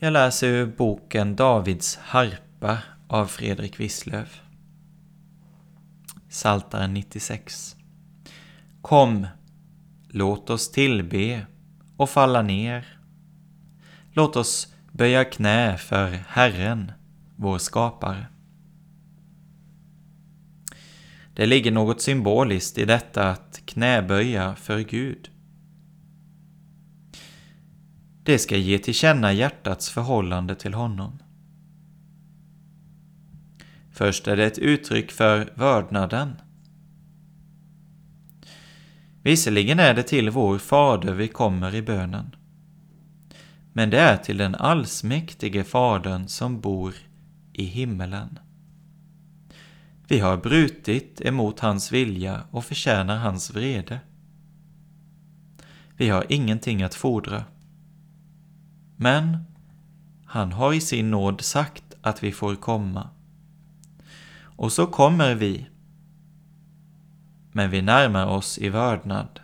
Jag läser ur boken Davids harpa av Fredrik Wisslöf. Saltaren 96. Kom, låt oss tillbe och falla ner. Låt oss böja knä för Herren, vår skapare. Det ligger något symboliskt i detta att knäböja för Gud. Det ska ge till känna hjärtats förhållande till honom. Först är det ett uttryck för vördnaden. Visserligen är det till vår Fader vi kommer i bönen. Men det är till den allsmäktige Fadern som bor i himmelen. Vi har brutit emot hans vilja och förtjänar hans vrede. Vi har ingenting att fordra. Men han har i sin nåd sagt att vi får komma. Och så kommer vi. Men vi närmar oss i vördnad.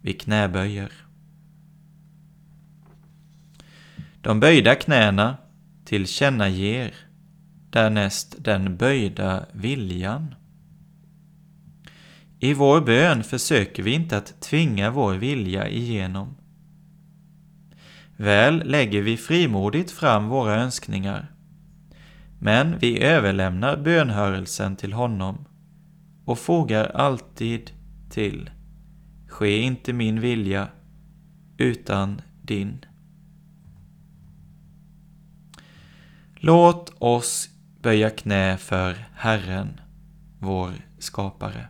Vi knäböjer. De böjda knäna tillkännager därnäst den böjda viljan. I vår bön försöker vi inte att tvinga vår vilja igenom. Väl lägger vi frimodigt fram våra önskningar, men vi överlämnar bönhörelsen till honom och fogar alltid till Ske inte min vilja, utan din. Låt oss böja knä för Herren, vår skapare.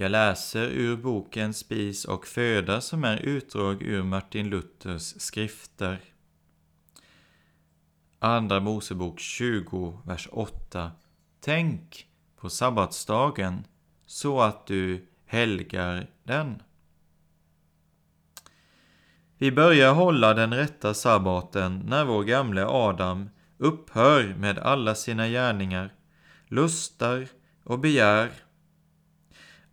Jag läser ur boken Spis och föda som är utdrag ur Martin Luthers skrifter. Andra Mosebok 20, vers 8. Tänk på sabbatsdagen så att du helgar den. Vi börjar hålla den rätta sabbaten när vår gamle Adam upphör med alla sina gärningar, lustar och begär.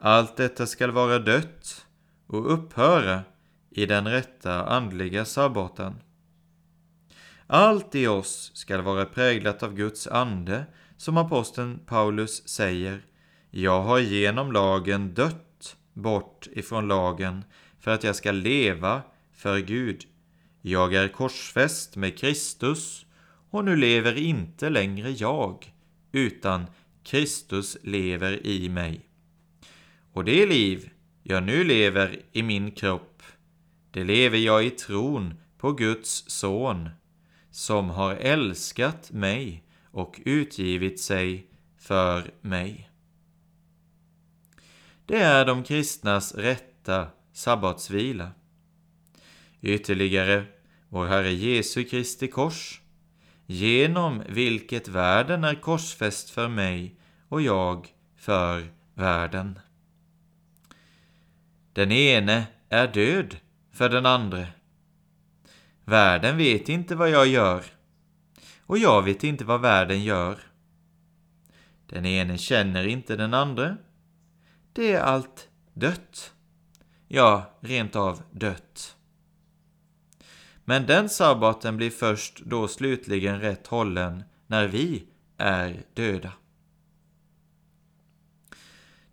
Allt detta skall vara dött och upphöra i den rätta andliga sabbaten. Allt i oss skall vara präglat av Guds ande, som aposteln Paulus säger, jag har genom lagen dött bort ifrån lagen för att jag ska leva för Gud. Jag är korsfäst med Kristus och nu lever inte längre jag, utan Kristus lever i mig. Och det liv jag nu lever i min kropp, det lever jag i tron på Guds son, som har älskat mig och utgivit sig för mig. Det är de kristnas rätta sabbatsvila. Ytterligare vår Herre Jesu Kristi kors, genom vilket världen är korsfäst för mig och jag för världen. Den ene är död för den andre. Världen vet inte vad jag gör och jag vet inte vad världen gör. Den ene känner inte den andre. Det är allt dött. Ja, rent av dött. Men den sabbaten blir först då slutligen rätt hållen när vi är döda.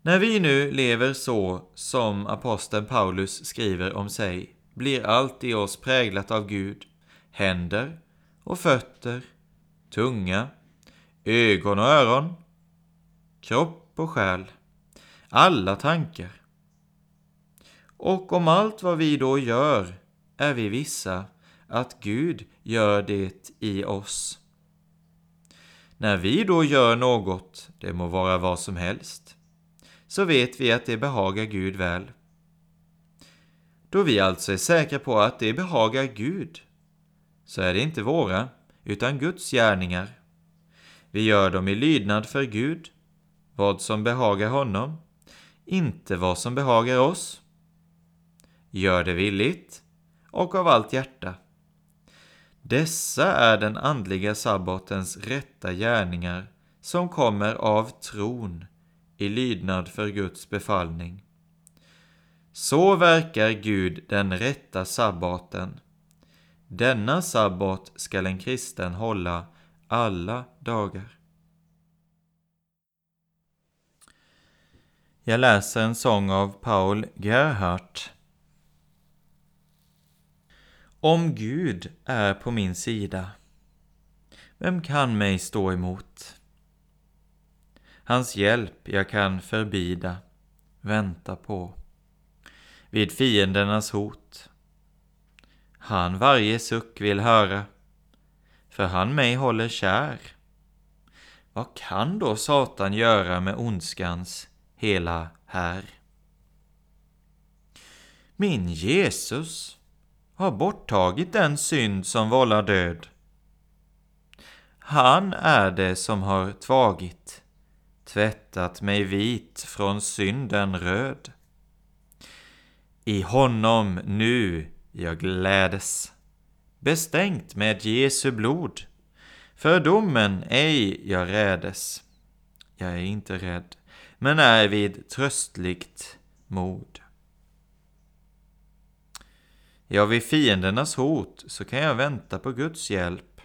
När vi nu lever så som aposteln Paulus skriver om sig blir allt i oss präglat av Gud, händer och fötter, tunga, ögon och öron, kropp och själ, alla tankar. Och om allt vad vi då gör är vi vissa att Gud gör det i oss. När vi då gör något, det må vara vad som helst, så vet vi att det behagar Gud väl. Då vi alltså är säkra på att det behagar Gud, så är det inte våra, utan Guds gärningar. Vi gör dem i lydnad för Gud, vad som behagar honom, inte vad som behagar oss. Gör det villigt och av allt hjärta. Dessa är den andliga sabbatens rätta gärningar som kommer av tron i lydnad för Guds befallning. Så verkar Gud den rätta sabbaten. Denna sabbat skall en kristen hålla alla dagar. Jag läser en sång av Paul Gerhardt. Om Gud är på min sida, vem kan mig stå emot? Hans hjälp jag kan förbida, vänta på. Vid fiendernas hot. Han varje suck vill höra, för han mig håller kär. Vad kan då Satan göra med ondskans hela här? Min Jesus har borttagit den synd som vållar död. Han är det som har tvagit tvättat mig vit från synden röd. I honom nu jag glädes, bestänkt med Jesu blod, för domen ej jag rädes. Jag är inte rädd, men är vid tröstligt mod. Ja, vid fiendernas hot så kan jag vänta på Guds hjälp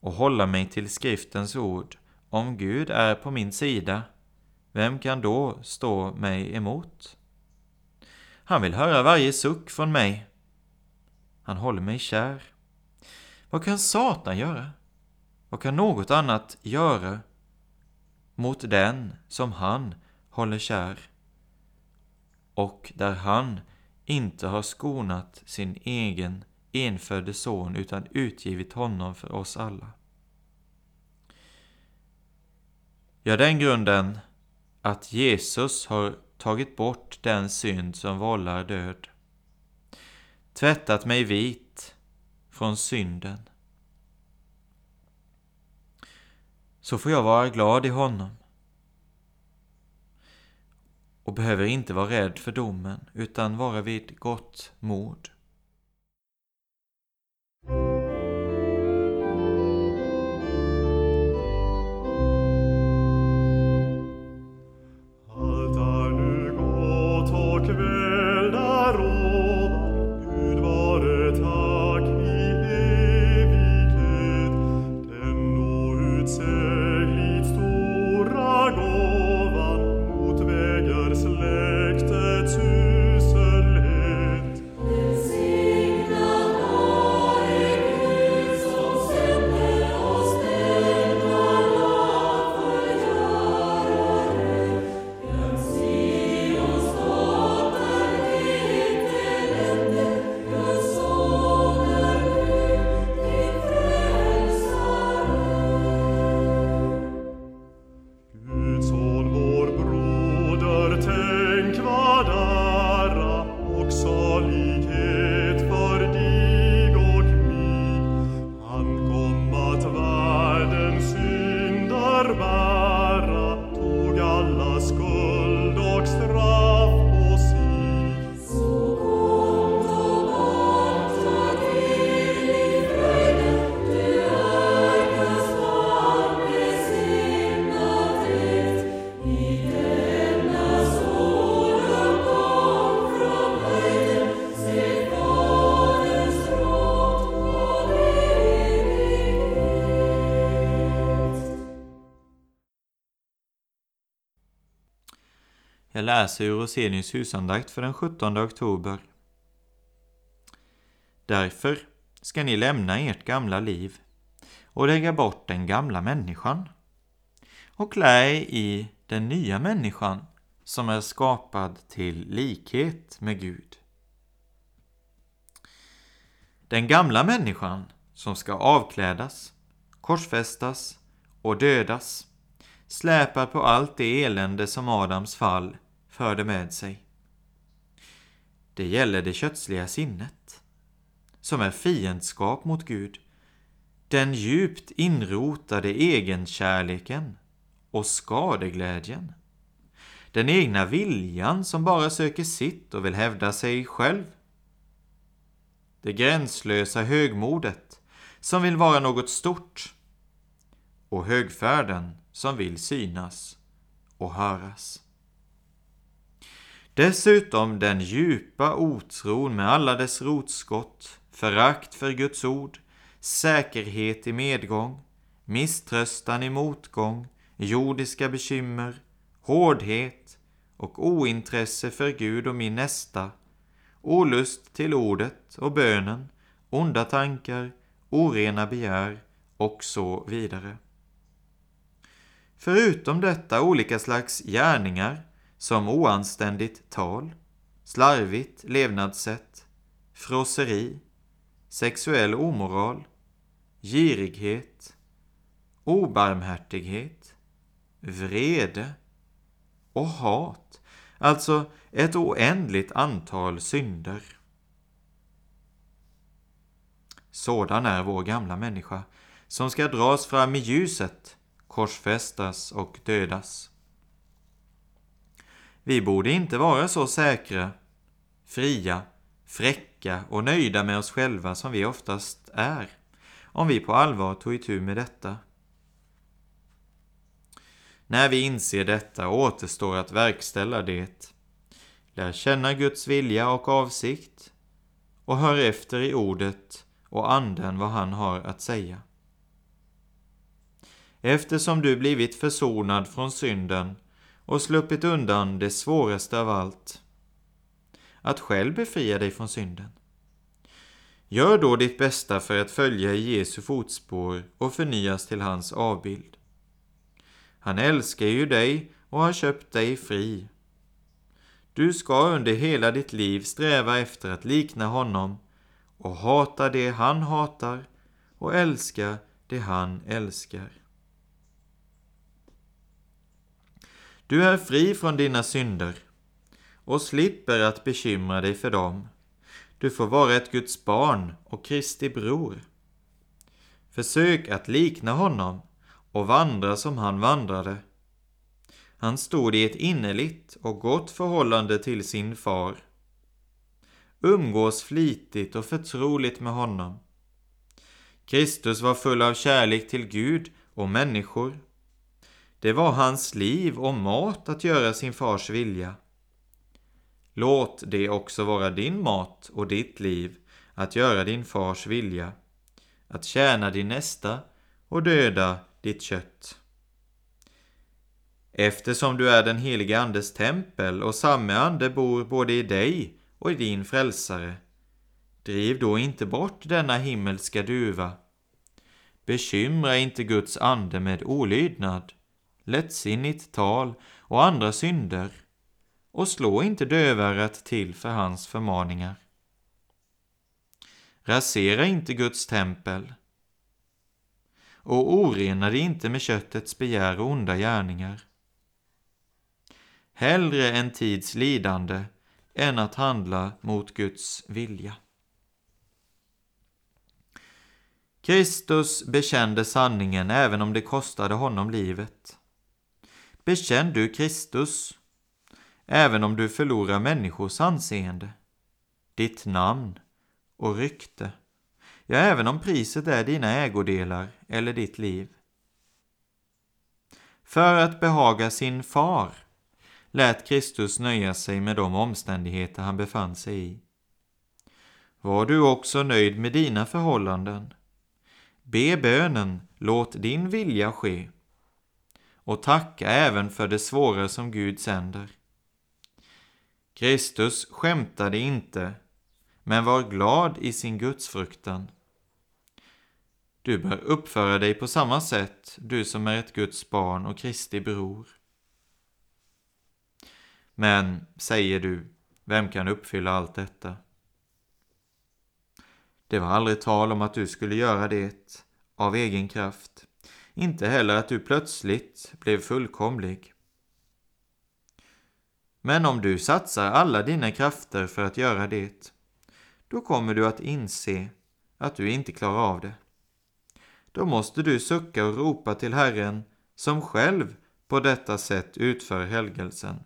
och hålla mig till skriftens ord om Gud är på min sida, vem kan då stå mig emot? Han vill höra varje suck från mig. Han håller mig kär. Vad kan Satan göra? Vad kan något annat göra mot den som han håller kär? Och där han inte har skonat sin egen enfödde son utan utgivit honom för oss alla. Ja, den grunden att Jesus har tagit bort den synd som vållar död. Tvättat mig vit från synden. Så får jag vara glad i honom. Och behöver inte vara rädd för domen, utan vara vid gott mod. Jag läser ur Rosenius husandakt för den 17 oktober. Därför ska ni lämna ert gamla liv och lägga bort den gamla människan och klä er i den nya människan som är skapad till likhet med Gud. Den gamla människan som ska avklädas, korsfästas och dödas släpar på allt det elände som Adams fall förde med sig. Det gäller det kötsliga sinnet, som är fiendskap mot Gud, den djupt inrotade egenkärleken och skadeglädjen. Den egna viljan som bara söker sitt och vill hävda sig själv. Det gränslösa högmodet som vill vara något stort. Och högfärden som vill synas och höras. Dessutom den djupa otron med alla dess rotskott, förakt för Guds ord, säkerhet i medgång, misströstan i motgång, jordiska bekymmer, hårdhet och ointresse för Gud och min nästa, olust till ordet och bönen, onda tankar, orena begär och så vidare. Förutom detta olika slags gärningar som oanständigt tal, slarvigt levnadssätt, frosseri, sexuell omoral, girighet, obarmhärtighet, vrede och hat, alltså ett oändligt antal synder. Sådan är vår gamla människa, som ska dras fram i ljuset, korsfästas och dödas. Vi borde inte vara så säkra, fria, fräcka och nöjda med oss själva som vi oftast är, om vi på allvar tog itu med detta. När vi inser detta återstår att verkställa det. Lär känna Guds vilja och avsikt och hör efter i ordet och anden vad han har att säga. Eftersom du blivit försonad från synden och sluppit undan det svåraste av allt, att själv befria dig från synden. Gör då ditt bästa för att följa i Jesu fotspår och förnyas till hans avbild. Han älskar ju dig och har köpt dig fri. Du ska under hela ditt liv sträva efter att likna honom och hata det han hatar och älska det han älskar. Du är fri från dina synder och slipper att bekymra dig för dem. Du får vara ett Guds barn och Kristi bror. Försök att likna honom och vandra som han vandrade. Han stod i ett innerligt och gott förhållande till sin far. Umgås flitigt och förtroligt med honom. Kristus var full av kärlek till Gud och människor. Det var hans liv och mat att göra sin fars vilja. Låt det också vara din mat och ditt liv att göra din fars vilja, att tjäna din nästa och döda ditt kött. Eftersom du är den helige Andes tempel och samme ande bor både i dig och i din frälsare, driv då inte bort denna himmelska duva. Bekymra inte Guds ande med olydnad, lättsinnigt tal och andra synder och slå inte dövörat till för hans förmaningar. Rasera inte Guds tempel och orena dig inte med köttets begär och onda gärningar. Hellre en tids lidande än att handla mot Guds vilja. Kristus bekände sanningen även om det kostade honom livet. Bekänn du Kristus, även om du förlorar människors anseende, ditt namn och rykte, ja, även om priset är dina ägodelar eller ditt liv. För att behaga sin far lät Kristus nöja sig med de omständigheter han befann sig i. Var du också nöjd med dina förhållanden? Be bönen, låt din vilja ske och tacka även för det svåra som Gud sänder. Kristus skämtade inte, men var glad i sin gudsfruktan. Du bör uppföra dig på samma sätt, du som är ett Guds barn och Kristi bror. Men, säger du, vem kan uppfylla allt detta? Det var aldrig tal om att du skulle göra det av egen kraft, inte heller att du plötsligt blev fullkomlig. Men om du satsar alla dina krafter för att göra det, då kommer du att inse att du inte klarar av det. Då måste du sucka och ropa till Herren som själv på detta sätt utför helgelsen.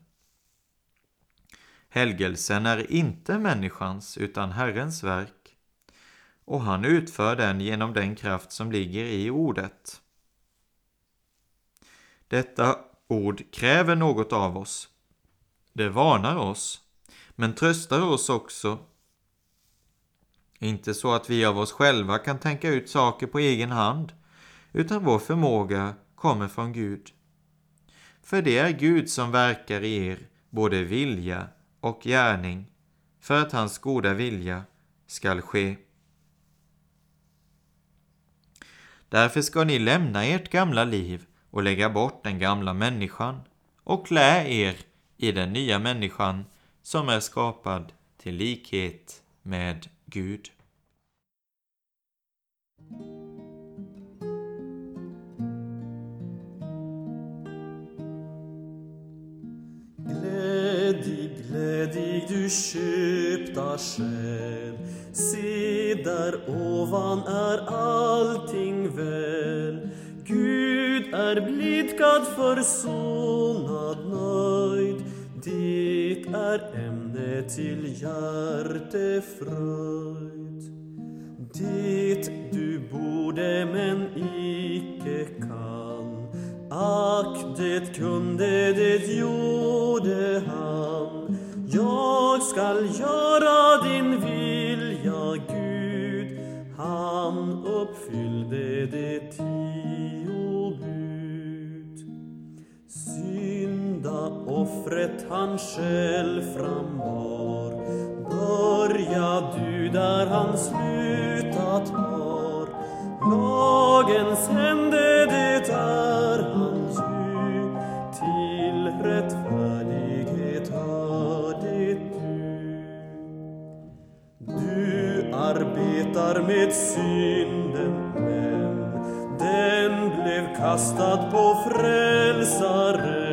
Helgelsen är inte människans utan Herrens verk och han utför den genom den kraft som ligger i ordet. Detta ord kräver något av oss. Det varnar oss, men tröstar oss också. Inte så att vi av oss själva kan tänka ut saker på egen hand, utan vår förmåga kommer från Gud. För det är Gud som verkar i er både vilja och gärning för att hans goda vilja skall ske. Därför ska ni lämna ert gamla liv och lägga bort den gamla människan och klä er i den nya människan som är skapad till likhet med Gud. Glädig, glädig du köpta själ Se där ovan är allting väl Gud är blidkad, försonad, nöjd Det är ämne till hjärtefröjd Det du borde men icke kan. Ack, det kunde, det gjorde han. Jag skall göra din vilja, Gud. Han uppfyllde det tid. Offret han själv frambar. Börja du där han slutat har Lagens hände det är hans ju Till rättfärdighet hör det du. Du arbetar med synden men den blev kastad på frälsaren.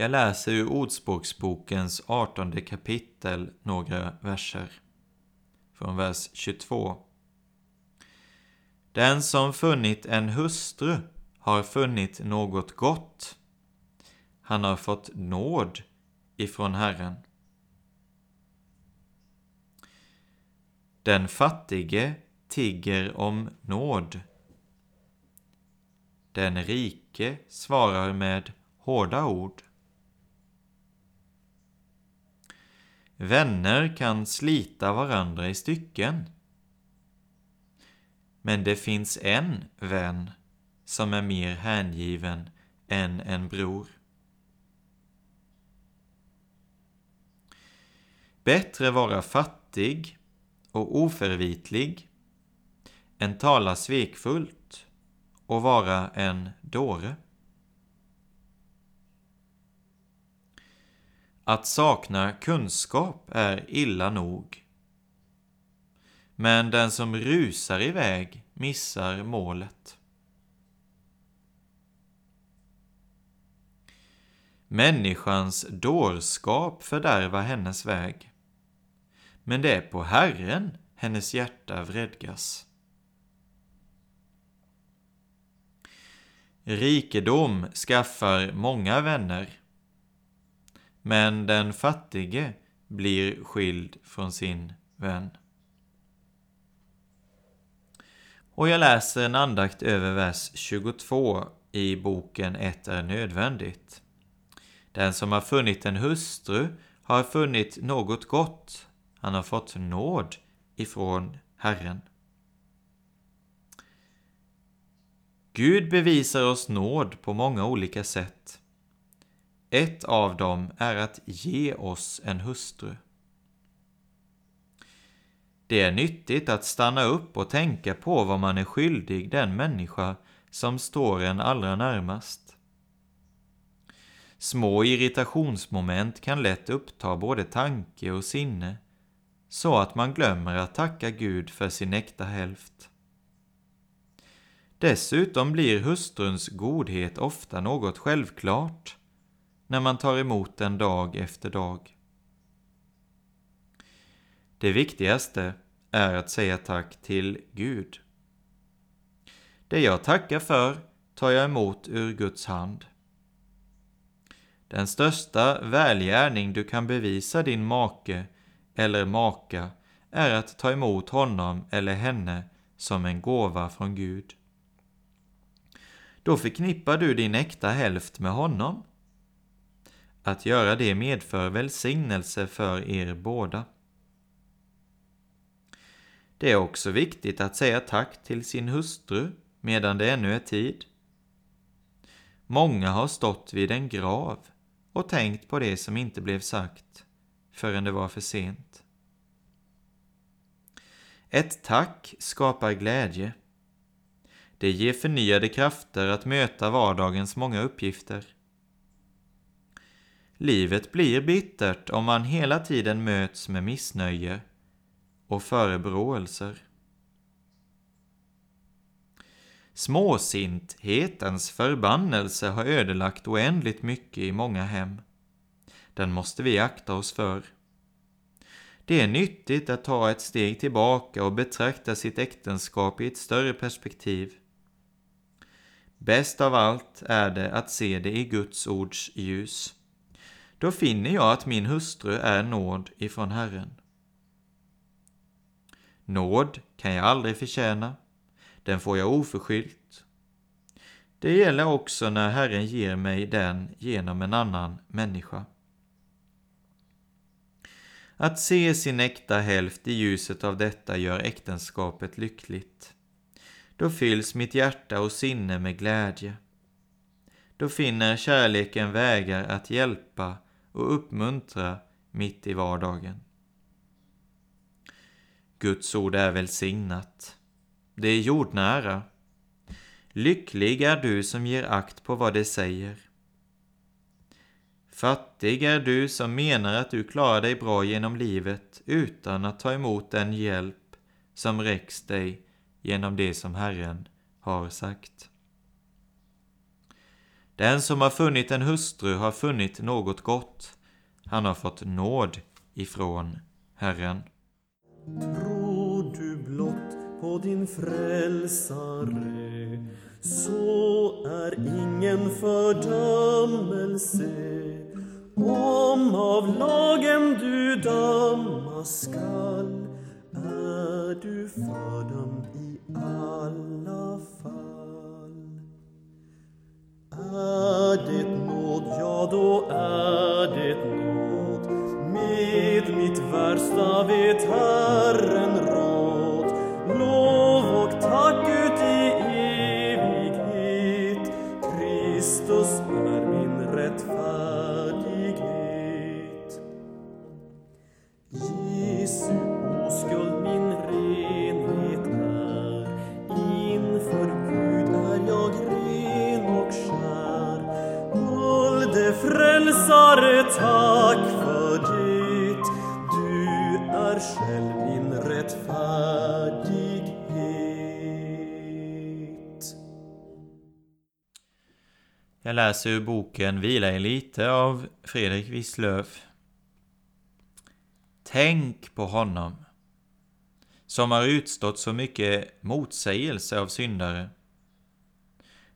Jag läser ur Ordspråksbokens 18 kapitel några verser. Från vers 22. Den som funnit en hustru har funnit något gott. Han har fått nåd ifrån Herren. Den fattige tigger om nåd. Den rike svarar med hårda ord. Vänner kan slita varandra i stycken. Men det finns en vän som är mer hängiven än en bror. Bättre vara fattig och oförvitlig än tala svekfullt och vara en dåre. Att sakna kunskap är illa nog. men den som rusar iväg missar målet. Människans dårskap fördärvar hennes väg, men det är på Herren hennes hjärta vredgas. Rikedom skaffar många vänner, men den fattige blir skild från sin vän. Och jag läser en andakt över vers 22 i boken Ett är nödvändigt. Den som har funnit en hustru har funnit något gott. Han har fått nåd ifrån Herren. Gud bevisar oss nåd på många olika sätt. Ett av dem är att ge oss en hustru. Det är nyttigt att stanna upp och tänka på vad man är skyldig den människa som står en allra närmast. Små irritationsmoment kan lätt uppta både tanke och sinne, så att man glömmer att tacka Gud för sin äkta hälft. Dessutom blir hustruns godhet ofta något självklart när man tar emot den dag efter dag. Det viktigaste är att säga tack till Gud. Det jag tackar för tar jag emot ur Guds hand. Den största välgärning du kan bevisa din make eller maka är att ta emot honom eller henne som en gåva från Gud. Då förknippar du din äkta hälft med honom. Att göra det medför välsignelse för er båda. Det är också viktigt att säga tack till sin hustru medan det ännu är tid. Många har stått vid en grav och tänkt på det som inte blev sagt förrän det var för sent. Ett tack skapar glädje. Det ger förnyade krafter att möta vardagens många uppgifter. Livet blir bittert om man hela tiden möts med missnöje och förebråelser. Småsinthetens förbannelse har ödelagt oändligt mycket i många hem. Den måste vi akta oss för. Det är nyttigt att ta ett steg tillbaka och betrakta sitt äktenskap i ett större perspektiv. Bäst av allt är det att se det i Guds ords ljus. Då finner jag att min hustru är nåd ifrån Herren. Nåd kan jag aldrig förtjäna, den får jag oförskyllt. Det gäller också när Herren ger mig den genom en annan människa. Att se sin äkta hälft i ljuset av detta gör äktenskapet lyckligt. Då fylls mitt hjärta och sinne med glädje. Då finner kärleken vägar att hjälpa och uppmuntra mitt i vardagen. Guds ord är välsignat. Det är jordnära. Lycklig är du som ger akt på vad det säger. Fattig är du som menar att du klarar dig bra genom livet utan att ta emot den hjälp som räcks dig genom det som Herren har sagt. Den som har funnit en hustru har funnit något gott. Han har fått nåd ifrån Herren. Tror du blott på din frälsare så är ingen fördömelse om av lagen du dömas skall är du fördömd i alla fall. Är det nåd, ja då är det nåd. Med mitt värsta vet Herren läser ur boken Vila i lite av Fredrik Wisslöf. Tänk på honom som har utstått så mycket motsägelse av syndare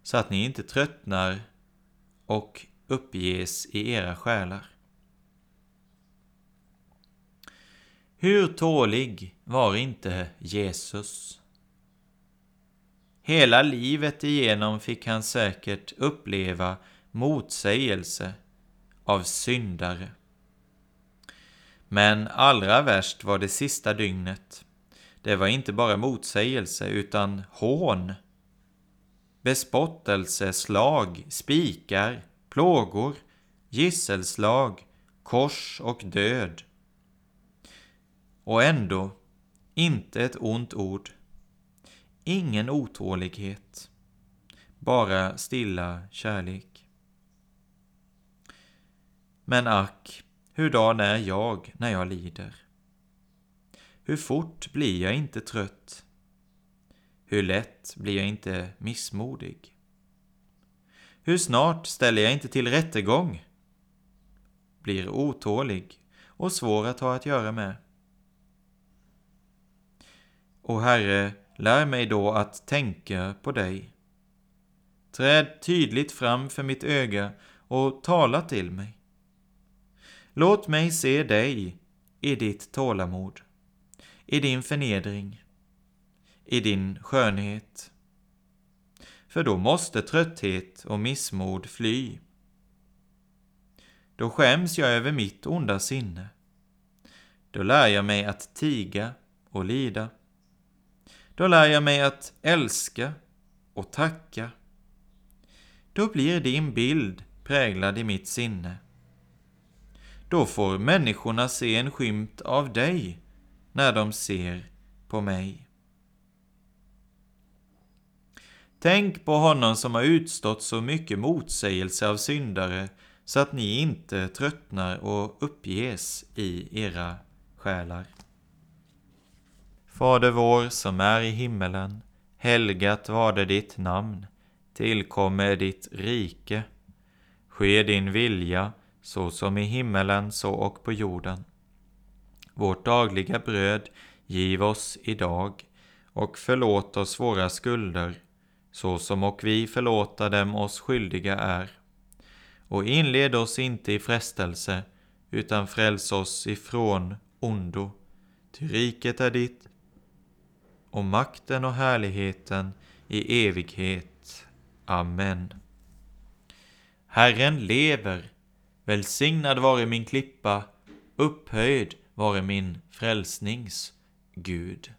så att ni inte tröttnar och uppges i era själar. Hur tålig var inte Jesus? Hela livet igenom fick han säkert uppleva motsägelse av syndare. Men allra värst var det sista dygnet. Det var inte bara motsägelse utan hån, bespottelse, slag, spikar, plågor, gisselslag, kors och död. Och ändå inte ett ont ord. Ingen otålighet. Bara stilla kärlek. Men ack, hurdan är jag när jag lider? Hur fort blir jag inte trött? Hur lätt blir jag inte missmodig? Hur snart ställer jag inte till rättegång? Blir otålig och svår att ha att göra med. O Herre, lär mig då att tänka på dig. Träd tydligt fram för mitt öga och tala till mig. Låt mig se dig i ditt tålamod, i din förnedring, i din skönhet. För då måste trötthet och missmod fly. Då skäms jag över mitt onda sinne. Då lär jag mig att tiga och lida. Då lär jag mig att älska och tacka. Då blir din bild präglad i mitt sinne. Då får människorna se en skymt av dig när de ser på mig. Tänk på honom som har utstått så mycket motsägelse av syndare så att ni inte tröttnar och uppges i era själar. Fader vår som är i himmelen. Helgat varde ditt namn. Tillkomme ditt rike. Ske din vilja så som i himmelen så och på jorden. Vårt dagliga bröd giv oss idag och förlåt oss våra skulder så som och vi förlåta dem oss skyldiga är. Och inled oss inte i frestelse utan fräls oss ifrån ondo. Ty riket är ditt och makten och härligheten i evighet. Amen. Herren lever, välsignad vare min klippa, upphöjd vare min frälsnings Gud.